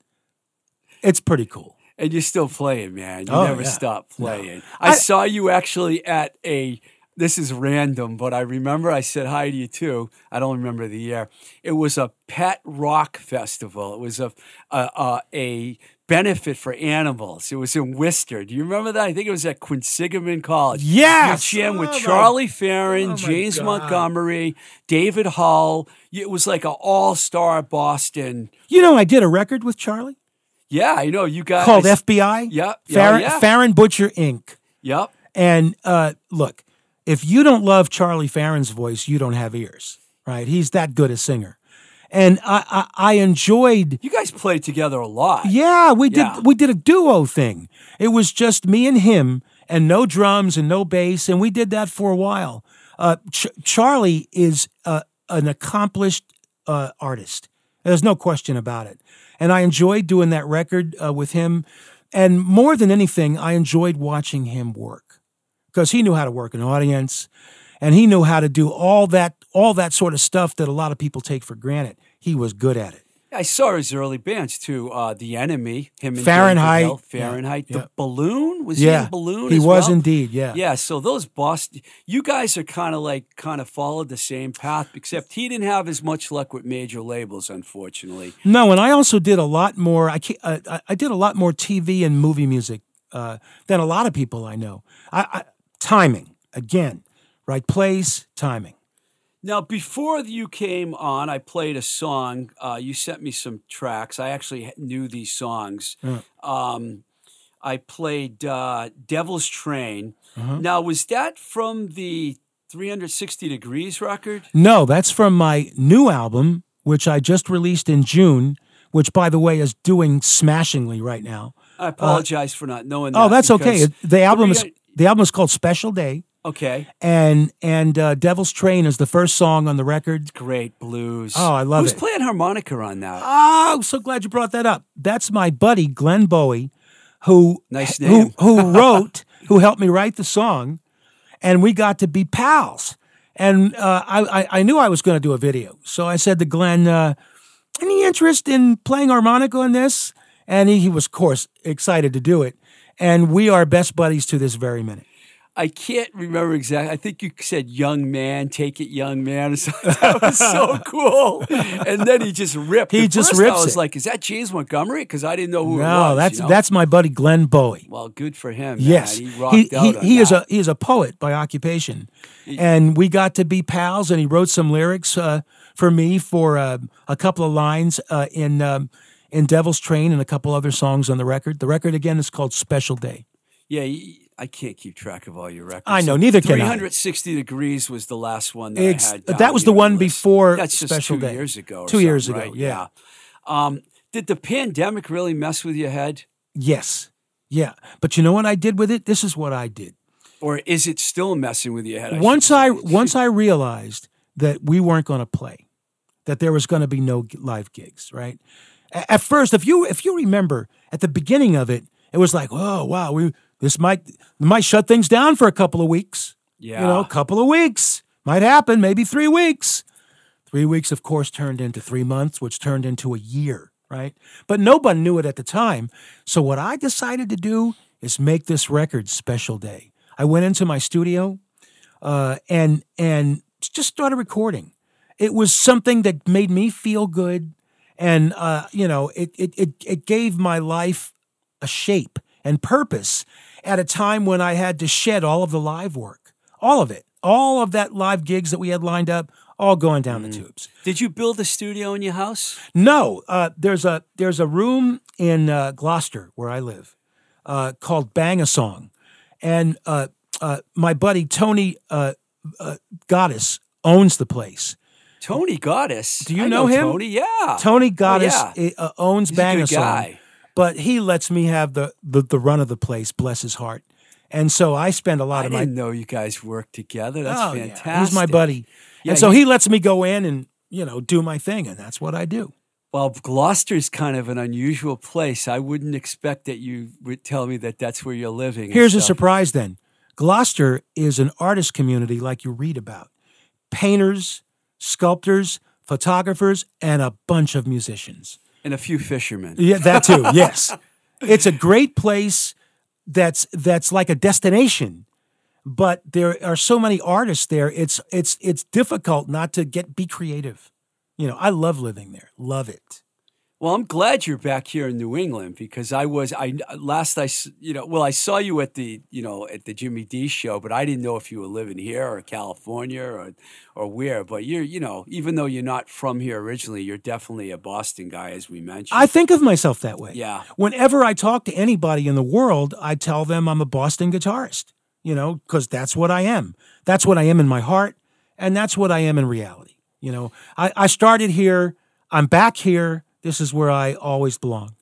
It's pretty cool. And you're still playing, man. You Oh, never yeah. stop playing. I- I, saw you actually at a. This is random, but I remember I said hi to you too. I don't remember the year. It was a pet rock festival. It was a a, a, a benefit for animals. It was in Worcester. Do you remember that? I think it was at Quinsigamond College. Yes! you jammed with Oh, my- Charlie Farren, oh, James God. Montgomery, David Hull. It was like an all star Boston. You know, I did a record with Charlie Yeah, I know you guys. called FBI. Yep. Yeah, Farren, yeah. Farren Butcher Inc. Yep. And uh, look, if you don't love Charlie Farren's voice, you don't have ears, right? He's that good a singer. And I, I, I enjoyed. You guys played together a lot. Yeah, we did. Yeah. We did a duo thing. It was just me and him, and no drums and no bass, and we did that for a while. Uh, Ch- Charlie is uh, an accomplished uh, artist. There's no question about it. And I enjoyed doing that record uh, with him. And more than anything, I enjoyed watching him work because he knew how to work an audience, and he knew how to do all that all that sort of stuff that a lot of people take for granted. He was good at it. I saw his early bands too. Uh, the Enemy, him and Farrenheit. Hill, Yeah, Farrenheit. yeah. The Balloon was he yeah, in Balloon? he as was well? indeed. Yeah, Yeah, so those Boston, you guys are kind of like kind of followed the same path, except he didn't have as much luck with major labels, unfortunately. No, and I also did a lot more. I uh, I- I did a lot more TV and movie music uh, than a lot of people I know. I, I, timing again, right place, timing. Now, before you came on, I played a song. Uh, you sent me some tracks. I actually knew these songs. Um, I played uh, Devil's Train. Uh-huh. Now, was that from the 360 Degrees record? No, that's from my new album, which I just released in June. Which, by the way, is doing smashingly right now. I apologize for not knowing that. Uh, Oh, that's okay. The album is the album is called Special Day, Okay. and and uh, Devil's Train is the first song on the record. Great blues. Oh, I love Who's it. Who's playing harmonica on that? Oh, so glad you brought that up. That's my buddy Glenn Bowie, who Nice who name. who wrote, who helped me write the song, and we got to be pals. And uh, I, I I knew I was going to do a video, so I said to Glenn, uh, "Any interest in playing harmonica on this?" And he, he was, of course, excited to do it. And we are best buddies to this very minute. I can't remember exactly. I think you said "young man, take it, young man." That was so cool. And then he just ripped. He At just rips I was it. like, "Is that James Montgomery?" Because I didn't know who No, was. that's you know? that's my buddy Glenn Bowie. well, good for him. man. Yes, he rocked he out he, he is a he is a poet by occupation, and we got to be pals. And he wrote some lyrics uh, for me for uh, a couple of lines uh, in um, in Devil's Train and a couple other songs on the record. The record again is called Special Day. Yeah, I can't keep track of all your records. I know, neither can I. 360 degrees was the last one that It's- I had. that was the one list. before That's just Special two Day. years ago. or Two years ago, right? yeah. Um, did the pandemic really mess with your head, Yes, yeah. But you know what I did with it? This is what I did. or is it still messing with your head? I once I once I realized that we weren't going to play, that there was going to be no live gigs, right? At first, if you if you remember at the beginning of it, it was like, oh wow, we this might might shut things down for a couple of weeks. yeah, You know, a couple of weeks might happen, maybe three weeks. Three weeks, of course, turned into three months, which turned into a year, right? But nobody knew it at the time. So what I decided to do is make this record special day. I went into my studio uh, and and just started recording. It was something that made me feel good, and uh, you know, it, it it it gave my life a shape and purpose at a time when I had to shed all of the live work, all of it, all of that live gigs that we had lined up, all going down the tubes. Did you build a studio in your house? No, uh, there's a there's a room in uh, Gloucester where I live uh, called Bang a Song, and uh, uh, my buddy Tony uh, uh, Goddess owns the place. Tony Goddess. Do you I know him? Tony, yeah. Tony Goddess Oh, yeah. uh, owns He's a good Song, guy. but he lets me have the, the the run of the place. Bless his heart. And so I spend a lot I of my didn't know you guys worked together. That's Oh, yeah. fantastic. He's my buddy, Yeah, and so he- he lets me go in and you know do my thing, and that's what I do. Well, Gloucester's kind of an unusual place. I wouldn't expect that you would tell me that that's where you're living. Here's a surprise then. Gloucester is an artist community like you read about. Painters, sculptors, photographers, and a bunch of musicians. And a few fishermen. Yeah, that too. yes. It's a great place that's that's like a destination. But there are so many artists there. It's it's it's difficult not to get be creative. You know, I love living there. Love it. Well, I'm glad you're back here in New England because I was I last I you know well I saw you at the you know at the Jimmy D show, but I didn't know if you were living here or California or or where. But you're you know even though you're not from here originally, you're definitely a Boston guy, as we mentioned. I think of myself that way. Yeah. Whenever I talk to anybody in the world, I tell them I'm a Boston guitarist, you know, because that's what I am. That's what I am in my heart, and that's what I am in reality. You know, I, I started here, I'm back here. This is where I always belong.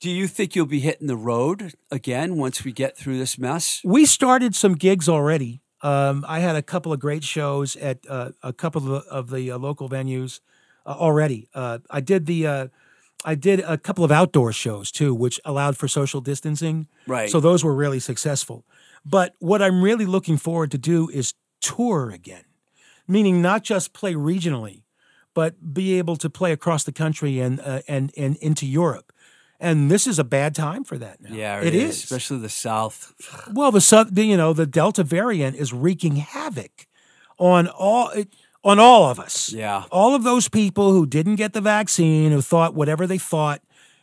Do you think you'll be hitting the road again once we get through this mess? We started some gigs already. Um, I had a couple of great shows at uh, a couple of the, of the uh, local venues uh, already. Uh, I did the uh, I did a couple of outdoor shows too, which allowed for social distancing. Right. So those were really successful. But what I'm really looking forward to do is tour again, meaning not just play regionally, but be able to play across the country and uh, and and into Europe. And this is a bad time for that now. Yeah, it is. especially the South. Well, the sub, the, you know, the Delta variant is wreaking havoc on all it, on all of us. Yeah. all of those people who didn't get the vaccine, who thought whatever they thought,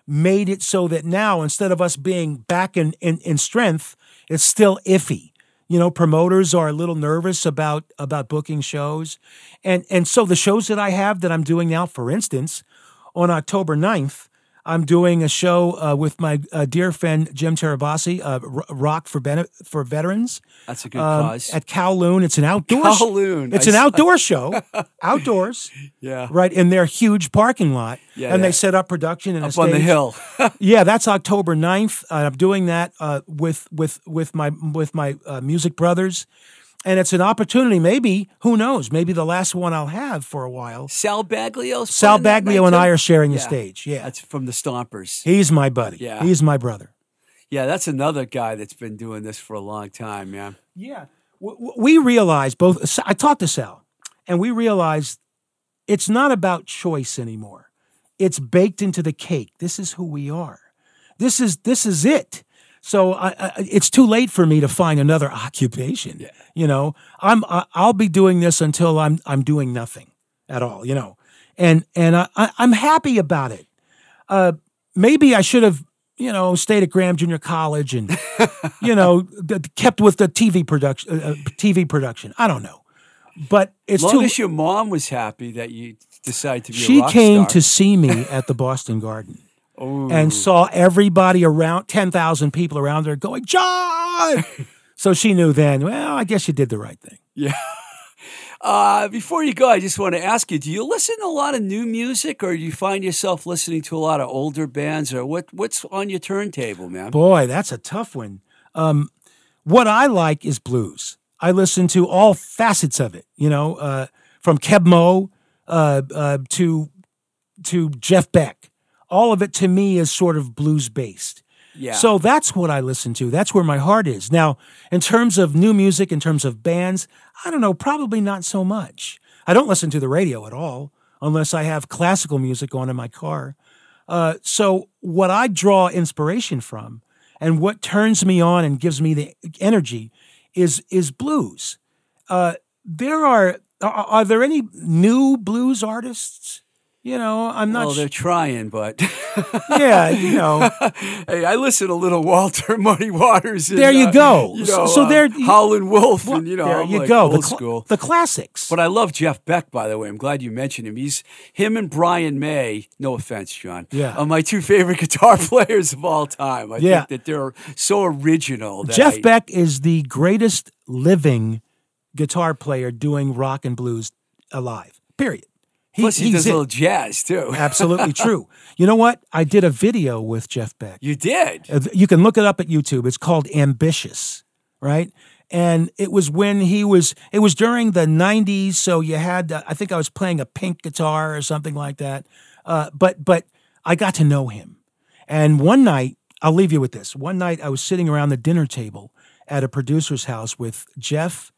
made it so that now instead of us being back in in, in strength, it's still iffy. You know, promoters are a little nervous about about booking shows, and and so the shows that I have that I'm doing now, for instance, on October 9th, I'm doing a show uh, with my uh, dear friend Jim Terabasi, uh, Rock for Bene- for Veterans That's a good um, cause. at Kowloon. It's an outdoor. sh- Kowloon. It's I an outdoor show, outdoors, yeah, right in their huge parking lot, Yeah, and yeah. they set up production and a up on the hill. Yeah, that's October 9th. Uh, I'm doing that uh, with with with my with my uh, music brothers, and it's an opportunity. Maybe who knows? Maybe the last one I'll have for a while. Sal Baglio. Sal Baglio and I are sharing the stage. Yeah, That's from the Stompers. he's my buddy. Yeah. he's my brother. Yeah, that's another guy that's been doing this for a long time, man. Yeah. we realized both. I talked to Sal, and we realized it's not about choice anymore. It's baked into the cake. This is who we are. This is this is it. So I, I, it's too late for me to find another occupation. You know, I'm I, I'll be doing this until I'm I'm doing nothing at all. You know, and and I, I I'm happy about it. Uh, maybe I should have you know stayed at Graham Junior College and you know d- kept with the TV production uh, uh, TV production. I don't know, but it's As too. long as your mom was happy that you decided to be a she came star. to see me at the Boston Garden Ooh. and saw everybody around 10,000 people around there going, John! so she knew then, well, I guess you did the right thing. Yeah. Uh, before you go, I just want to ask you: Do you listen to a lot of new music, or do you find yourself listening to a lot of older bands, or what? What's on your turntable, man? Boy, that's a tough one. Um, what I like is blues. I listen to all facets of it, you know, uh, from Keb Mo uh, uh, to to Jeff Beck. All of it to me is sort of blues based. Yeah. So that's what I listen to. That's where my heart is. Now, in terms of new music, in terms of bands, I don't know, probably not so much. I don't listen to the radio at all unless I have classical music on in my car. Uh, so, what I draw inspiration from and what turns me on and gives me the energy is is blues. Uh, there are, are are there any new blues artists? You know, I'm not. well, they're su- trying, but yeah, you know. hey, I listen to Little Walter, Muddy Waters. And, There you uh, go. You So- know, so uh, there- Howlin' Wolf, Well, and you know, there I'm you like go. old the, cl- school. the classics. But I love Jeff Beck, by the way. I'm glad you mentioned him. He's him and Brian May. No offense, John. Yeah. are my two favorite guitar players of all time. I Yeah. think that they're so original. That Jeff I- Beck is the greatest living guitar player doing rock and blues alive. Period. He, Plus, he he's does a little jazz too. Absolutely true. You know what? I did a video with Jeff Beck. You did. Uh, You can look it up at YouTube. It's called Ambitious, right? And it was when he was, it was during the 90s. So you had, uh, I think I was playing a pink guitar or something like that. Uh, but, but I got to know him. And one night, I'll leave you with this. One night I was sitting around the dinner table at a producer's house with Jeff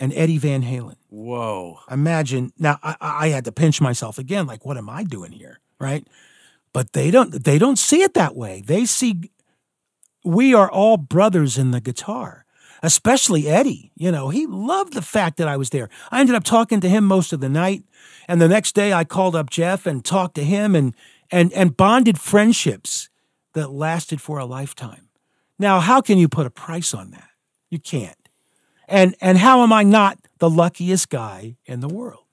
and Eddie Van Halen. Whoa. Imagine now I, I had to pinch myself again, like, what am I doing here? Right. But they don't they don't see it that way. They see we are all brothers in the guitar, especially Eddie. You know, he loved the fact that I was there. I ended up talking to him most of the night. And the next day I called up Jeff and talked to him and and and bonded friendships that lasted for a lifetime. Now, how can you put a price on that? You can't. And and how am I not the luckiest guy in the world?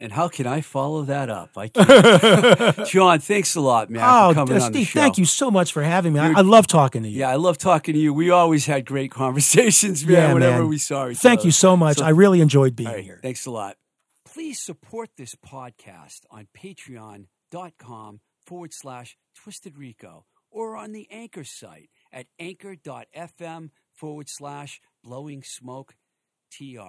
And how can I follow that up? I can't. John, thanks a lot, man, Oh, for coming uh, on the Steve, show. thank you so much for having me. I, I love talking to you. Yeah, I love talking to you. We always had great conversations, man. Yeah, whenever man. we saw each Thank other. you so much. So- I really enjoyed being right, here. Thanks a lot. Please support this podcast on patreon.com forward slash twisted rico or on the anchor site at anchor.fm forward slash blowing smoke tr.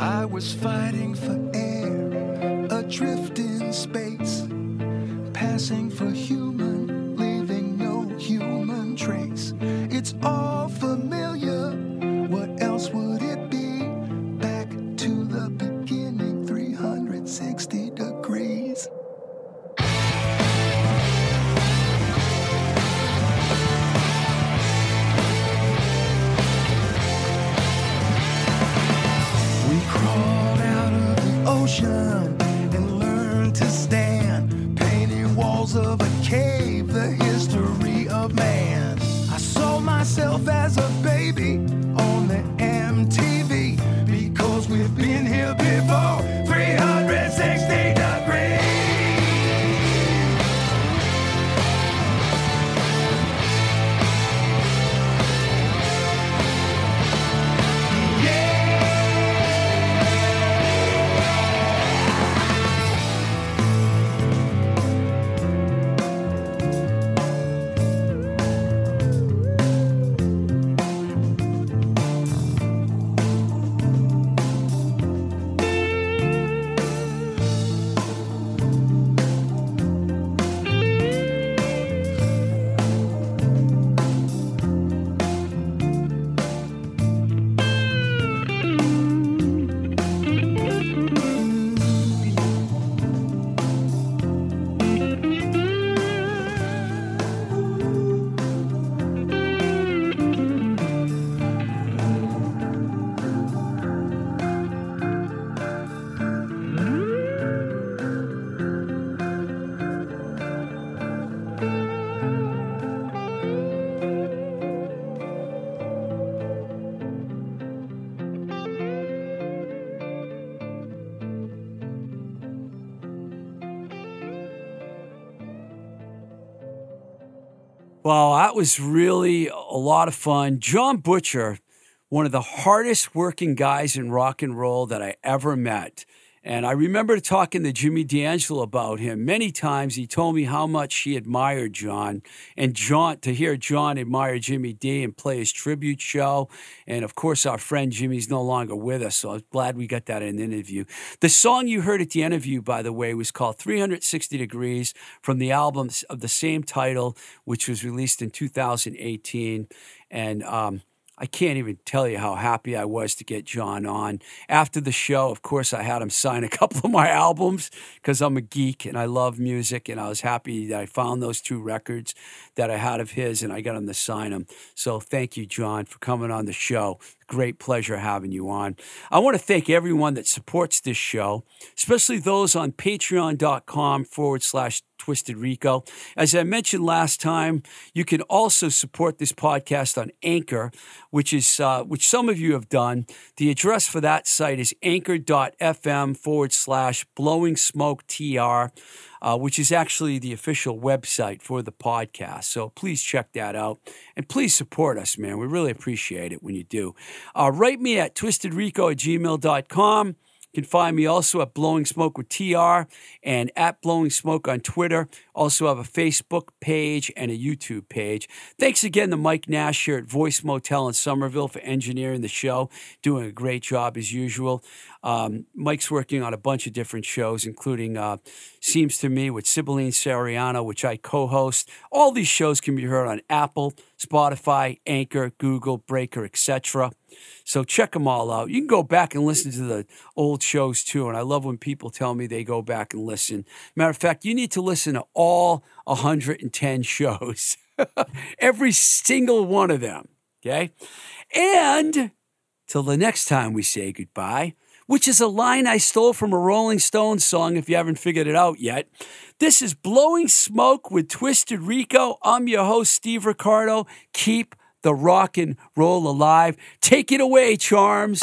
I was fighting for air, adrift in space, passing for human, leaving no human trace. It's all familiar. The was really a lot of fun. John Butcher, one of the hardest working guys in rock and roll that I ever met. And I remember talking to Jimmy D'Angelo about him many times. He told me how much he admired John. And John, to hear John admire Jimmy D and play his tribute show. And of course, our friend Jimmy's no longer with us. So I'm glad we got that in the interview. The song you heard at the interview, by the way, was called 360 Degrees from the album of the same title, which was released in 2018. And, um, I can't even tell you how happy I was to get John on. After the show, of course, I had him sign a couple of my albums because I'm a geek and I love music. And I was happy that I found those two records that I had of his and I got him to sign them. So thank you, John, for coming on the show. Great pleasure having you on. I want to thank everyone that supports this show, especially those on patreon.com forward slash Twisted Rico. As I mentioned last time, you can also support this podcast on Anchor, which is uh, which some of you have done. The address for that site is anchor.fm forward slash blowing smoke tr. Uh, which is actually the official website for the podcast. So please check that out and please support us, man. We really appreciate it when you do. Uh, write me at twistedrico at gmail.com. Can find me also at Blowing Smoke with TR and at Blowing Smoke on Twitter. Also have a Facebook page and a YouTube page. Thanks again to Mike Nash here at Voice Motel in Somerville for engineering the show, doing a great job as usual. Um, Mike's working on a bunch of different shows, including uh, Seems to Me with Sibylline Sariano, which I co host. All these shows can be heard on Apple, Spotify, Anchor, Google, Breaker, etc. So check them all out. You can go back and listen to the old shows too. And I love when people tell me they go back and listen. Matter of fact, you need to listen to all 110 shows, every single one of them. Okay. And till the next time we say goodbye, which is a line I stole from a Rolling Stones song if you haven't figured it out yet. This is Blowing Smoke with Twisted Rico. I'm your host, Steve Ricardo. Keep the rock and roll alive. Take it away, Charms.